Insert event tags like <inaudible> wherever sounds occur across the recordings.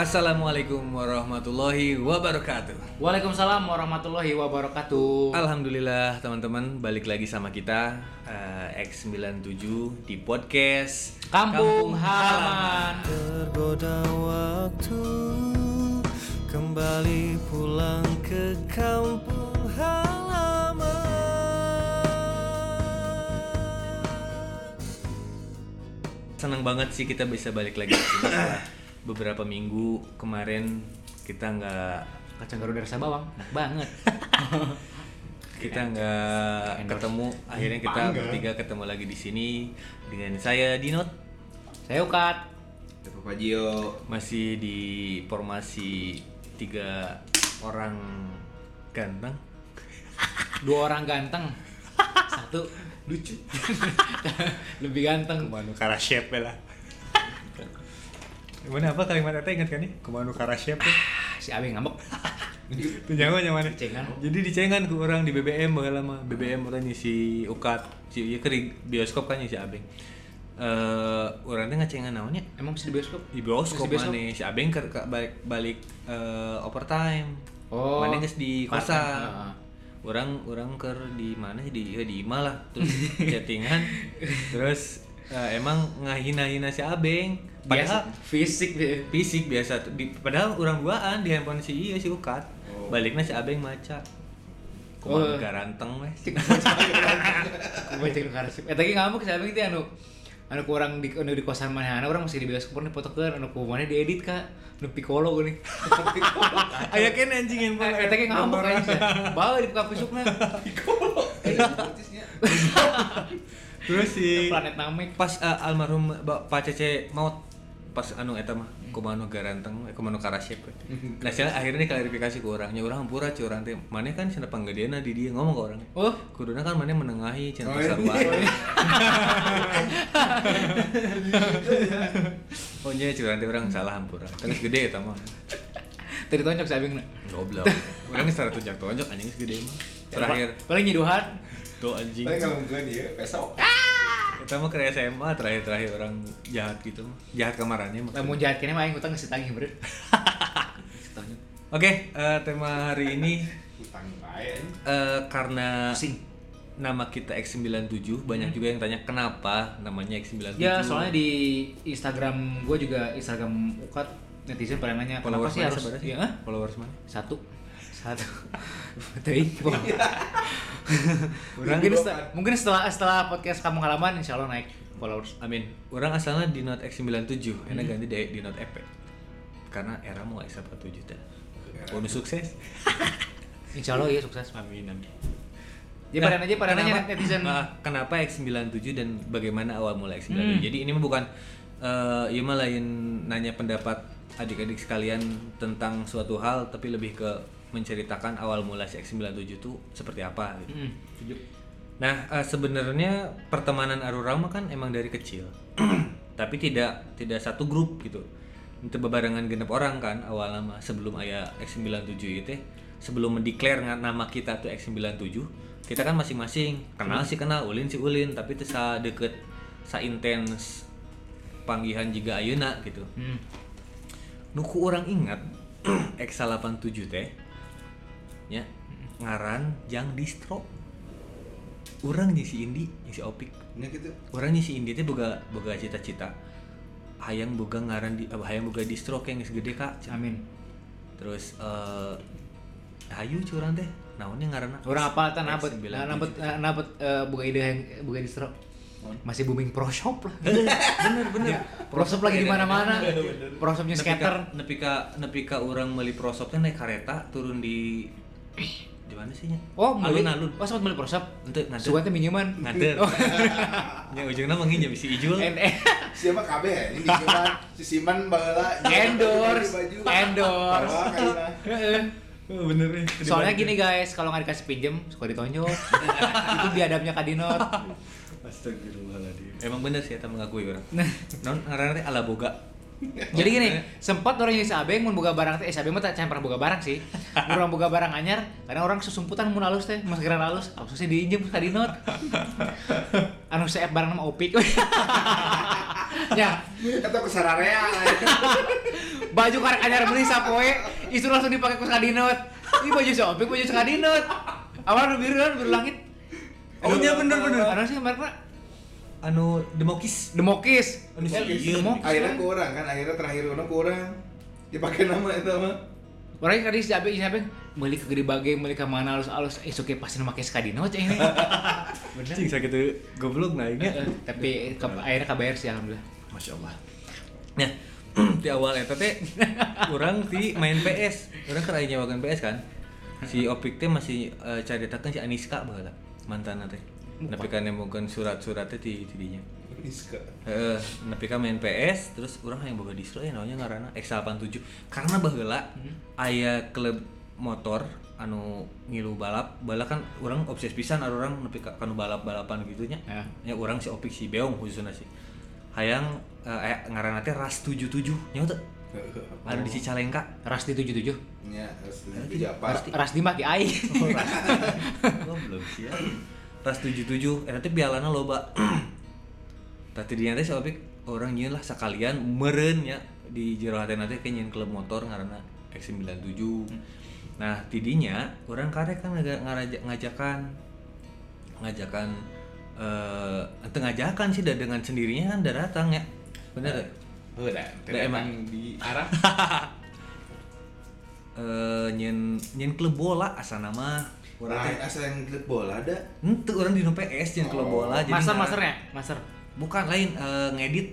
Assalamualaikum warahmatullahi wabarakatuh. Waalaikumsalam warahmatullahi wabarakatuh. Alhamdulillah teman-teman balik lagi sama kita eh, X97 di podcast Kampung Halaman. Tergoda waktu kembali pulang ke kampung halaman. Senang banget sih kita bisa balik lagi ke sini setelah <clears throat> beberapa minggu kemarin kita nggak Kacang Garuda rasa bawang, enak banget. <laughs> kita nggak ketemu akhirnya kita bertiga ketemu lagi di sini dengan saya Dinot Saya Ukat. Bapak Gio masih di formasi tiga orang ganteng Dua orang ganteng. <laughs> Satu lucu <laughs> lebih ganteng. Kumanu Karashev lah. Gimana apa kalimat itu ingat kan nih? Kumanu Karashev tuh. Si Abeng ngambek. <laughs> Itu nyawa nyaman Cengan. Jadi dicengan ku orang di BBM baheula lama. BBM orang si Ukat, si ieu keur di bioskop kan si Abeng. Eh urang teh ngacengan naonnya? Emang di bioskop? Di bioskop di mana si Abeng ka- balik balik eh, overtime. Oh. Mana geus di kosan. Orang orang ker di mana di ya di Ima lah terus <laughs> chattingan terus eh, emang ngahina-hina si Abeng. Biasa padahal fisik deh. fisik biasa. Di, padahal orang duaan di handphone si iya si Ukat. Oh. baliknya si Abeng maca. Oh. Kumaha garanteng wes <laughs> Gue cek karsip. Eh tadi ngambek si Abeng teh anu anu kurang di anu di kosan mana orang masih di bioskop nih foto anu ku mana diedit kak? Nu piccolo gini piccolo <laughs> aya kan anjing handphone. Eh tadi ngambek aja bawa di buka pisuknya <laughs> terus si planet namek. pas eh, almarhum Pak Cece maut pas anu eta mah kumano garanteng eh, kumano karasep <laughs> nah saya akhirnya klarifikasi ke orangnya orang hampura ci orang teh mana kan cenah panggedeana di dia ngomong ke orang. Oh. Kuduna kan mana menengahi cenah Oh, pasar iya. baru. Oh <laughs> nya curang teh orang salah hampura. Terus gede eta mah tadi tonjok si Abeng goblok. Orang geus tara tunjak tonjok anjing geus gede mah. Terakhir. Paling nyiduhan. Tuh anjing. Paling kalau mungkin dia besok. Kita mah ke SMA terakhir terakhir orang jahat gitu mah. Jahat kamarannya mah lamun jahat kene mah aing utang geus tagih beureut Oke, eh, tema hari ini utang bae eh, karena pusing. nama kita X97 banyak juga yang tanya kenapa namanya X97. ya soalnya di Instagram gue juga Instagram ukat netizen pada nanya kenapa sih harus sebenarnya? ya? Followers mana? satu satu <laughs> Teuing. <laughs> mungkin setelah, mungkin setelah setelah podcast kamu halaman insya Allah naik followers Amin. Orang asalnya di Note X97, enak ganti di, di Note EP. Karena era mau X87 dah. Bonus sukses. <laughs> insya Allah iya sukses Amin amin. ya pada aja pada nanya netizen Ah, kenapa X97 dan bagaimana awal mula X97? Hmm. Jadi ini bukan eh ya mah lain nanya pendapat adik-adik sekalian tentang suatu hal tapi lebih ke menceritakan awal mula si X97 itu seperti apa gitu. Mm. Nah, eh, sebenarnya pertemanan Arurang mah kan emang dari kecil. <clears throat> tapi tidak tidak satu grup gitu. Itu bebarengan genep orang kan awal nama sebelum aya X97 itu sebelum mendeklar nama kita tuh X97 kita kan masing-masing kenal sih kenal ulin sih ulin tapi itu sa deket sa intens panggihan juga ayeuna gitu Hmm. Nuku orang ingat <clears throat> X87 teh ya ngaran jang distro. Orang jeung si Indi jeung si Opik. Ini gitu orang nih si Indi teh boga boga cita-cita. Hayang boga ngaran di eh, hayang boga distro yang segede kak. Cenah. amin. Terus eh hayu curang teh naonnya ngaranna? Orang apa tan nabet X97. nabet nabet eh, buka ide yang buka distro masih booming pro shop lah. <laughs> Bener bener pro shop lagi di mana mana pro shopnya Nepi skater ka- nepi ka nepi ka orang meuli prosop teh naik kereta turun di di mana sih nya? Oh beli. Alun-alun. Oh sempat beli pro shop? Ente nganter. sugan teh minjeman Nganter. oh. <laughs> Ya ujungnya mah nginjem si Ijul. siapa KB ya? Ini siapa si Siman baheula endorse. Endorse. Oh, bener nih. Soalnya gini guys, kalau nggak dikasih pinjem suka ditonjok. <laughs> itu biadabnya Kadinot. Astagfirullahaladzim. Emang bener sih, eta mengakui orang. Non ngaranna teh ala boga. Jadi gini, sempat orang yang Abeng mun boga barang teh, eh Abeng mah tak pernah boga barang sih. <laughs> Orang boga barang anyar, karena orang susumputan mun halus teh, maskeran halus, apa sih diinjem ka dinot. <laughs> Anu saya barang nama Opik. <laughs> Ya, Atau ke Sararea. baju karek anyar beli sapoe, itu langsung dipakai ke Skadinot. Ini baju Shopee, baju Skadinot. Awalnya biru kan, biru langit. Oh, iya, bener, bener. Ada sih mereknya anu demokis Demokis. Anu Eh, sih, iya. Demokis. Akhirnya kurang kan, akhirnya terakhir orang kurang. Dipakai nama itu mah. Orangnya tadi siapa siapa beli ke gede bage, beli ke mana halus halus, eh suka pasti pakai Skadinot cah ini. <laughs> Bener. cing sakit tuh goblok naiknya Eh, Tapi ke, akhirnya KBR sih alhamdulillah. masya allah nah <clears throat> di awal eta teh orang ti main PS orang kan aya nyewakeun PS kan si Opik teh masih uh, caritakeun si Aniska baheula mantanna teh nepi ka nemokeun surat-surat teh ti ti dinya Niska. Heeh, nepi ka main PS terus orang yang boga distro ya namanya ngaranna X87 karena baheula aya klub motor anu ngilu balap bala kan orang obses pisan ada orang nepi ka kanu balap-balapan gitu nya Ya. ya orang si Opik si Beong khususnya sih. Hayang eh, ngaranna teh Ras 77 nya teu ada di Cicalengka Rasti 77. Ya, harus lebih apa? Pasti. Rasti mah ki ai. <laughs> Oh, belum sih ya. Ras 77, eta teh bialana loba. Tadi dinya teh si Opik orang nyeun lah sekalian meureun nya di jero hatena teh ke nyeun klub motor ngaranna X97. Nah, tidinya orang karek kan ngaraja- ngajakan ngajakan eh ngajakan sih dah dengan sendirinya kan udah datang ya. Bener ya? Udah, Udah, emang. di arah. <laughs> Eh nyen nyen klub bola asa nama Lain orang teh asal yang klub bola ada. Ente orang di PS nyen klub Oh. bola jadi Master ngara- masternya, master. bukan lain eh, ngedit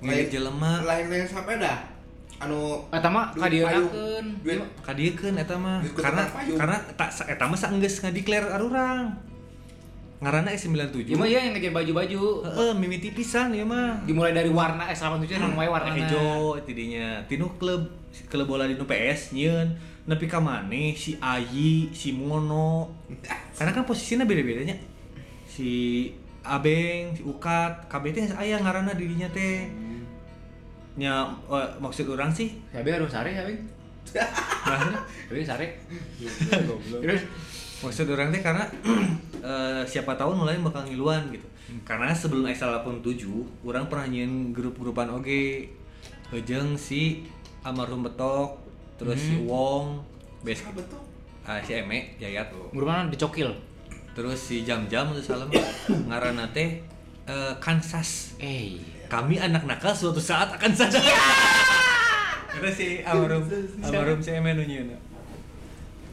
ngedit jelema Lain yang sampai dah. Anu Eta mah kadiekeun eta mah Duit karena karena tak sa- eta mah saenggeus ngadeklar arurang ngaranna S97 Cuma iya yang ngejar baju-baju. heeh mimiti pisan ieu mah. Dimulai dari warna S87 anu wae warna hejo tidinya tinu klub klub bola di PS nyieun. Nepi ka maneh si Ayi si Mono. <laughs> Karena kan posisinya beda-bedanya. Si Abeng si Ukat KB teh aya ngaranna dirinya teh. Nya eh, maksud orang sih? Sabe harus sare sabe. maksudnya? <laughs> Sabe sare. <laughs> Terus maksud orang teh karena <clears throat> eh, siapa tahu mulai bakal ngiluan gitu. Karena sebelum X87 orang pernah nyiin grup-grupan oge. Hejeng si Almarhum Betok terus si Wong Bes betul? ah, si Eme Yayat. Grup mana? Dicokil. terus si Jam-Jam terus salam <coughs> ngaranna teh eh, Kansas. Eh, kami anak nakal suatu saat akan sadar. Itu si almarhum almarhum si Eme nu nyieun.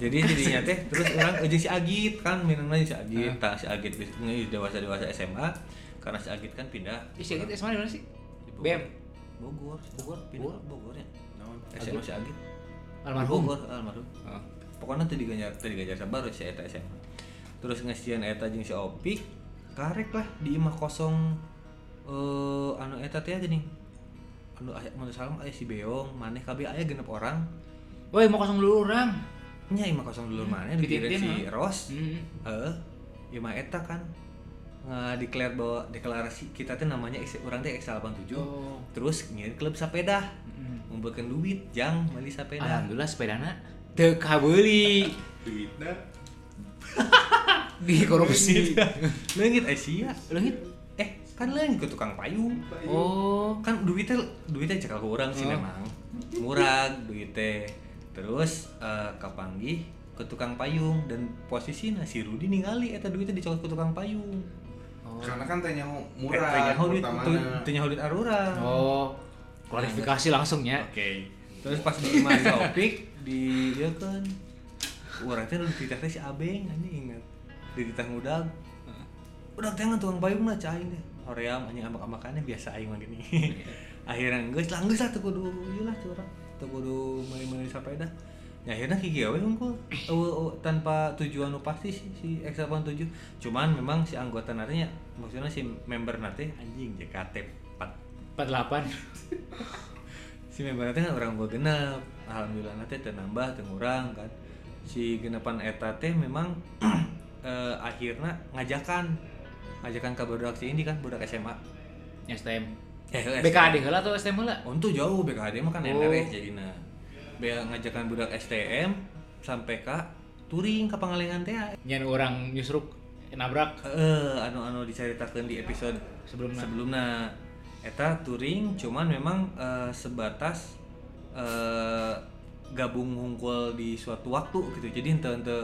Jadi jadinya teh terus orang ujung si Agit kan minangna si Agit. Tah si Agit bis- ngeus dewasa dewasa SMA karena si Agit kan pindah si Agit mana mana sih? di BM. Bogor Bogor pindah Bogor? ya. SMA si Agit. Almarhum. Bogor almarhum. Oh. pokoknya tadi ganjar tadi ganjar sabar si Eta SMA terus ngesian Eta jeung si Opik karek lah di imah kosong eh anu Eta teh gini anu aya mun salam aya si Beong maneh kabeh aya genep orang. Woi, mau kosong dulu orang. Nya imah kosong dulu maneh dikirim Dititipin, si ha? Ros Hmm. heeh imah Eta kan declare bahwa deklarasi kita teh namanya X, orang teh X87 Oh. terus ngirim klub sepeda Mm. ngumpulkeun duit jang beli sepeda Alhamdulillah sepedana teu kabeuli Duitnya. <laughs> di korupsi. leungit Asia Leungit. eh kan leungit ke tukang payung Oh. kan duitnya duitnya cekal ke orang sih Oh. memang murah duitnya terus eh, kapanggih ke tukang payung dan posisinya si Rudi ningali eta duitnya dicokot ke tukang payung Oh. Karena kan tanya eh murah. tanya duit pertamanya. tanya duit arurang Oh. Klarifikasi langsung ya. oke terus pas di imah topik di dia kan orang teh udah titah teh si abeng anjing ingat di titah ngudag udah teh tukang payung lah cai deh hoream anjing amak amakannya biasa aing mah gini <laughs> akhirnya geus lah geus lah teu kudu ieu lah curang teu kudu meuli-meuli sepeda ya akhirnya kiki gawe unggul. Tanpa tujuan pasti sih si X87 cuman memang si anggota nantinya maksudnya si member nanti anjing JKT 4 48. si member nanti kan orang gua genap. Alhamdulillah nanti nambah ngurang kan. Si genepan eta teh memang <clears throat> eh, akhirnya ngajakan. Ngajakan ke budak si ini kan budak SMA STM. Eh BKD heula atau STM heula? untuk jauh BKD mah kan Oh. NRS jadinya Bea ngajakan budak STM sampai ka touring ke Pangalengan teh Nyan orang nyusruk nabrak eh anu anu diceritakan di episode Sebelumna. sebelumnya eta touring cuman memang eh, sebatas eh, gabung hungkul di suatu waktu gitu jadi ente ente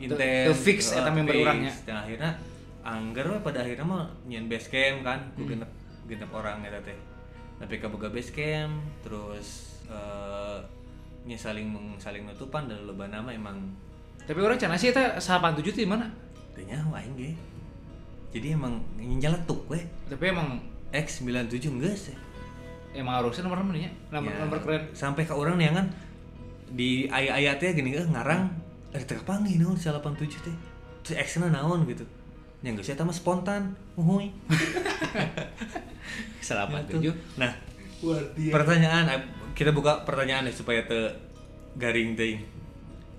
intens fix eh, eta member fix. urangnya. dan akhirnya angger pada akhirnya mah nyen base camp kan ku Hmm. genep genep orang eta teh tapi kaboga base camp terus eh nya saling saling nutupan dan loba nama emang Tapi orang cina sih eta 87 tuh di mana? teu nyawa aing ge jadi emang nyeletuk we Tapi emang X97 geus ya. emang harusnya nomor mana ya? Nomor, Ya, nomor keren. sampai ke orang nih kan di ayat-ayatnya gini eh ngarang ada teka panggil naon si 87 teh terus action naon gitu yang geus eta mah spontan uhuy <laughs> Salah Ya, 87. tuh. nah pertanyaan eh, kita buka pertanyaan deh supaya te garing teh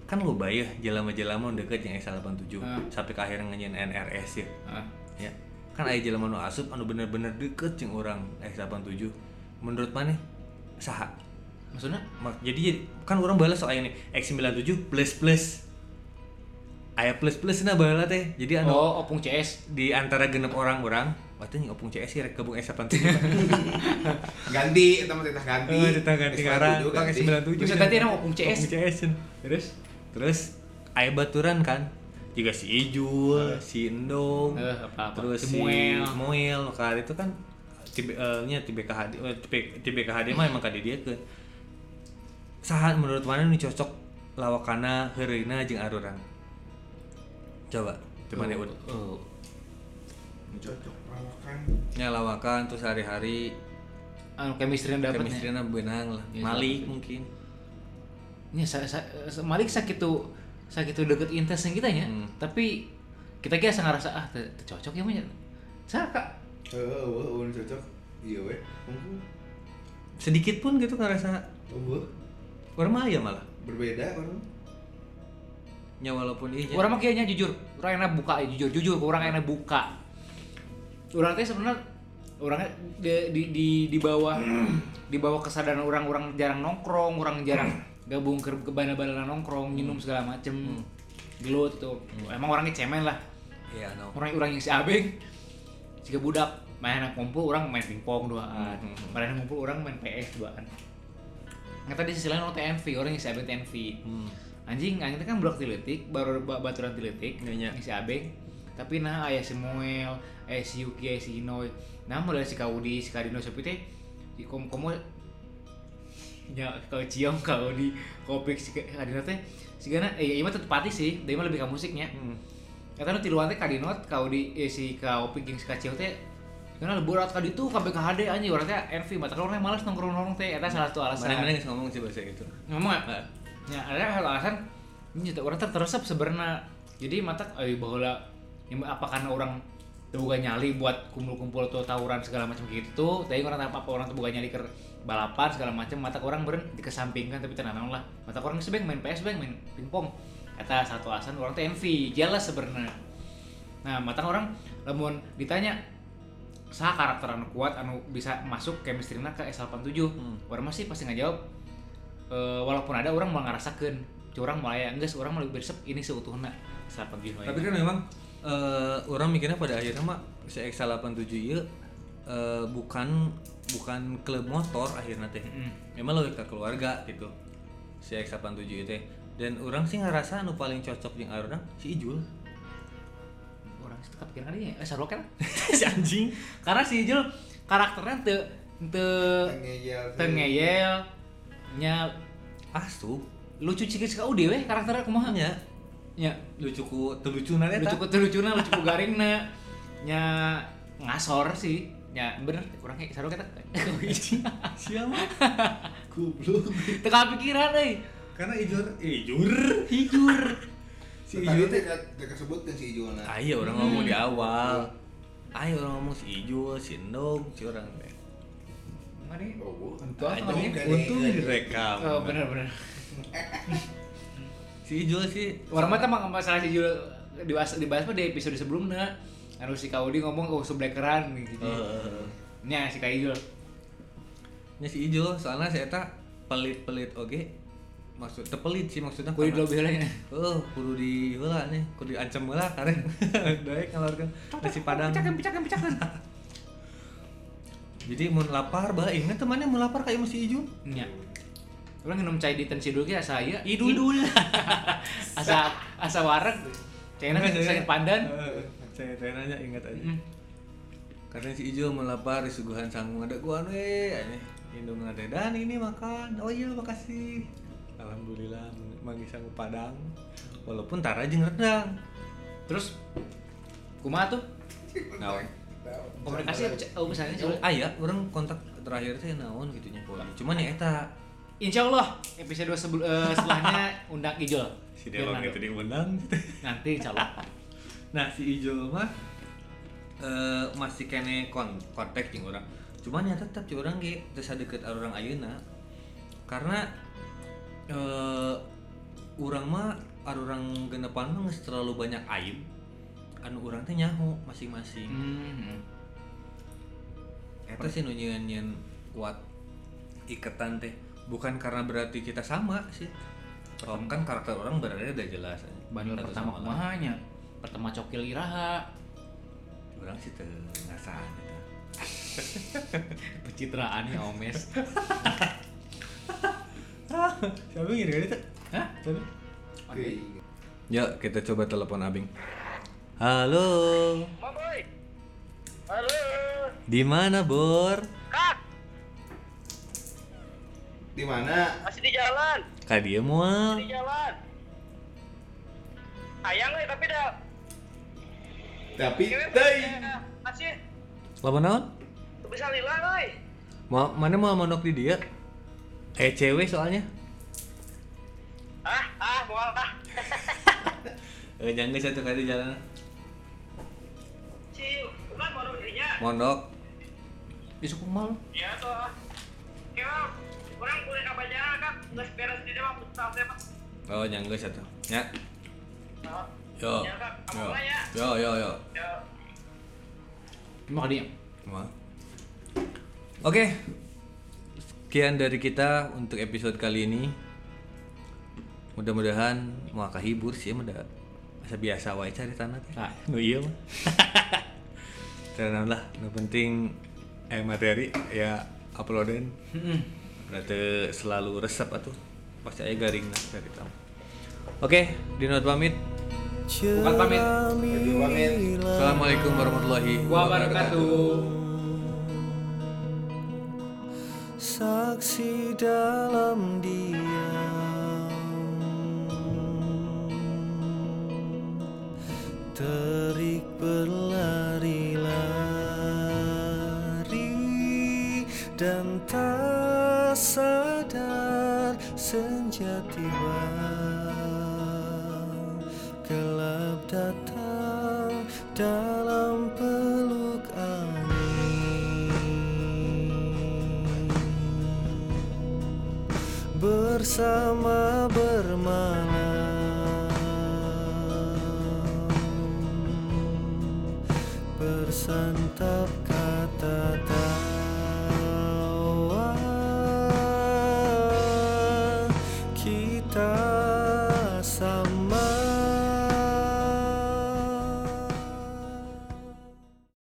kan lo bayar jelama-jelama deket yang X87 Ah. sampai ke akhirnya nganyian NRS ya Ah. ya kan aya jelema nu asup anu bener-bener deket jeung orang X87 menurut mana saha Maksudnya? Mak- jadi kan orang balas soal ini X97 plus plus aya plus plus nah balas teh jadi anu Oh, opung CS. di antara genep orang orang waktu nih opung CS sih rek gabung X87 <laughs> ganti teman kita ganti oh kita ganti S47 ngarang Kang ganti. X97 Bisa ganti nama opung CS. opung CS. Terus? terus aya baturan kan juga si Ijul, si Endong, Eh, apa-apa. terus Si si Muel. Moel, kali itu kan eh, nya tibe KHD, eh, tibe tibe KHD mah emang kade dia ke. Saha menurut mana nih cocok lawakana heureuina jeung arurang? Coba, coba nih ud. Oh. cocok Nya lawakan terus hari-hari Anu chemistry dapat chemistry-na beunang lah. Iya, Malik iya. mungkin. Nya sa, sa, sa- Malik sakit tuh sakit tuh deket intensnya kita nya. Hmm. Tapi kita kira ngerasa ah cocok ya mah nya. Saka. eh wah wah cocok iya weh Sedikit pun gitu ngerasa unggul orang mah aya malah. berbeda orang Nya walaupun iya. Orang mah kayaknya jujur, orang enak buka ya jujur, jujur orang enak buka. Orang teh sebenarnya orangnya di, di, di, di bawah <clears throat> di bawah kesadaran orang-orang jarang nongkrong, orang jarang gabung ke, ke bana-bana nongkrong, minum segala macem, gelut tuh. Emang orangnya cemen lah. Iya, no. Orang orang yang si abeng, jika budak main anak kumpul orang main pingpong duaan, Hmm, hmm, hmm. main anak kumpul orang main PS duaan. Nggak tadi sisi lain orang TNV, orang yang si abeng TNV Hmm. Anjing anjing itu kan blok tiletik baru ba- baturan tiletik Iya, iya. si abeng tapi nah ayah si Moel ayah si Yuki ayah si Inoy nah mulai si Kaudi si Kadino seperti teh si kom komo ya kau cium Kaudi kopik si Kadino teh si gana eh iya tetep pati sih dia mah lebih ke musiknya Hmm. kata nu tiluan teh Kadino Kaudi eh, si Kaopik jeung si Kacil teh karena leburat kadi tuh kabeh KHD anjing orang teh envy mata kalau malas nongkrong-nongkrong teh eta salah satu alasan Mana-mana geus ngomong sih bahasa gitu. ngomong nggak? Nah, Ya, ada alasan ini orang terteresap sebenarnya. Jadi mata eh bahwa ya, apa karena orang terbuka nyali buat kumpul-kumpul atau tawuran segala macam gitu. Tapi orang apa apa orang terbuka nyali ke balapan segala macam mata orang beren dikesampingkan tapi tenang lah. Mata orang sebeng main PS beng main pingpong. Kata satu alasan orang tuh envy, jelas sebenarnya. Nah, mata orang lamun ditanya sah karakter anu kuat anu bisa masuk chemistry ke S87 Hmm. orang masih pasti ngajawab eh, walaupun ada orang mau ngerasakan orang mulai enggak orang mau bersep ini seutuhnya saat pagi Tapi kan memang eh, orang mikirnya pada akhirnya mah si X87 ieu eh, bukan bukan klub motor akhirnya teh. Mm. Memang lebih ke keluarga gitu. Si X87 ieu teh. Dan orang sih ngerasa anu paling cocok jeung arurang si Ijul. orang itu kepikiran kali ya eh sarwa kan si anjing. karena si Ijul karakternya te te ngeyel te ngeyel nya Asu. lucu cikis ka udah weh karakternya kumaha Nya nya lucu ku lucuna eta. lucu ku lucuna lucu ku garingna nya ngasor sih nya bener kurangnya sarwa kita Siapa? goblok teu kepikiran euy Karena Ijur, Ijur. hijur <laughs> Si Ijul teh teh kesebutkan si Ijul nah Ayo orang ngomong di awal. Ayo orang ngomong si Ijul, si Endong, si orang teh. Mari. oh Untung Aduh, namanya. untung direkam. Oh bener bener. <laughs> Si Ijul sih Orang mata mah masalah si Jul dibahas dibahas mah di episode sebelumnya. Anu si Kaudi ngomong oh sublekeran gitu. eh Nya si Kaijul. nya si Ijul soalnya saya eta pelit-pelit oge. Maksud teu pelit sih maksudnya. Kudu karena- lebih heula Oh, kudu di heula nih, kudu diancam heula karen. <laughs> Daek ngalorkeun nasi padang. Picakan picakan picakan. <laughs> jadi mau lapar bah ingat temannya mau lapar kayak masih hijau Nya. Orang minum cai di tensi dulu ya saya Idul. idul. <laughs> asa asa wareg. Cina saya- sakit pandan. Eh, saya saya nanya ingat aja Mm. karena si Ijo melapar disuguhan sanggung ada gua nih ini indung ada dan ini makan oh iya makasih alhamdulillah manggil sanggup padang walaupun tara rendang Terus kumaha tuh? naon Komunikasi? Oh, misalnya coba. ah ya orang kontak terakhir teh naon gitunya pokoknya cuman ya eta Insya Allah episode sebel- eh, setelahnya undang Ijol. si Fernando. gitu diundang Nanti insya Allah. nah si Ijo mah eh, masih kene kon kontak jeung orang cuman ya tetap ci orang ge teu deket orang ayeuna karena eh urang mah orang genepan mah terlalu banyak aib anu urang teh nyaho masing-masing Hmm. eta sih nu nyeun kuat iketan teh bukan karena berarti kita sama sih Oh, kan karakter orang berarti udah jelas Bandel Satu pertama kumahanya. Pertama cokil iraha. orang sih teu ngasaan eta. Pencitraan ya Omes. <laughs> Siapa yang ngirim itu? Hah? Oke. Yuk kita coba telepon Abing. Halo. Boy. Halo. Di mana, Bor? Kak, Di mana? masih di jalan. Kak dia mau. Di jalan. Ayang euy tapi dah Tapi teuy. Masih Lama naon? Bisa lila euy. Mau mana mau monok di dia? Eh cewek soalnya. Ah, ah, moal ah. <laughs> Eh jangan satu kali jalan. Mondok. Besok kumal. Ya tuh. Kira orang kuliah apa aja kan geus beres di depan putar teh mah. Oh jangan satu. Ya. Nah, Yo. Ya, Yo. ya? Yo yo yo. ya. Mau dia. Mau. Oke. Sekian dari kita untuk episode kali ini. Mudah-mudahan mau kahibur sih udah masa biasa wae cari tanah teh. Nah. Nu iya mah. <laughs> Karena lah, nu penting eh materi ya uploadan. Heeh. Berarti selalu resep atuh. Pasti aya garing lah dari tamu. Oke, Dinot pamit. Bukan pamit. Jadi pamit. Assalamualaikum warahmatullahi Wabarakatuh. saksi dalam diam terik berlari-lari dan tak sadar senja tiba gelap datang dalam peluk angin. Bersama bermalam bersantap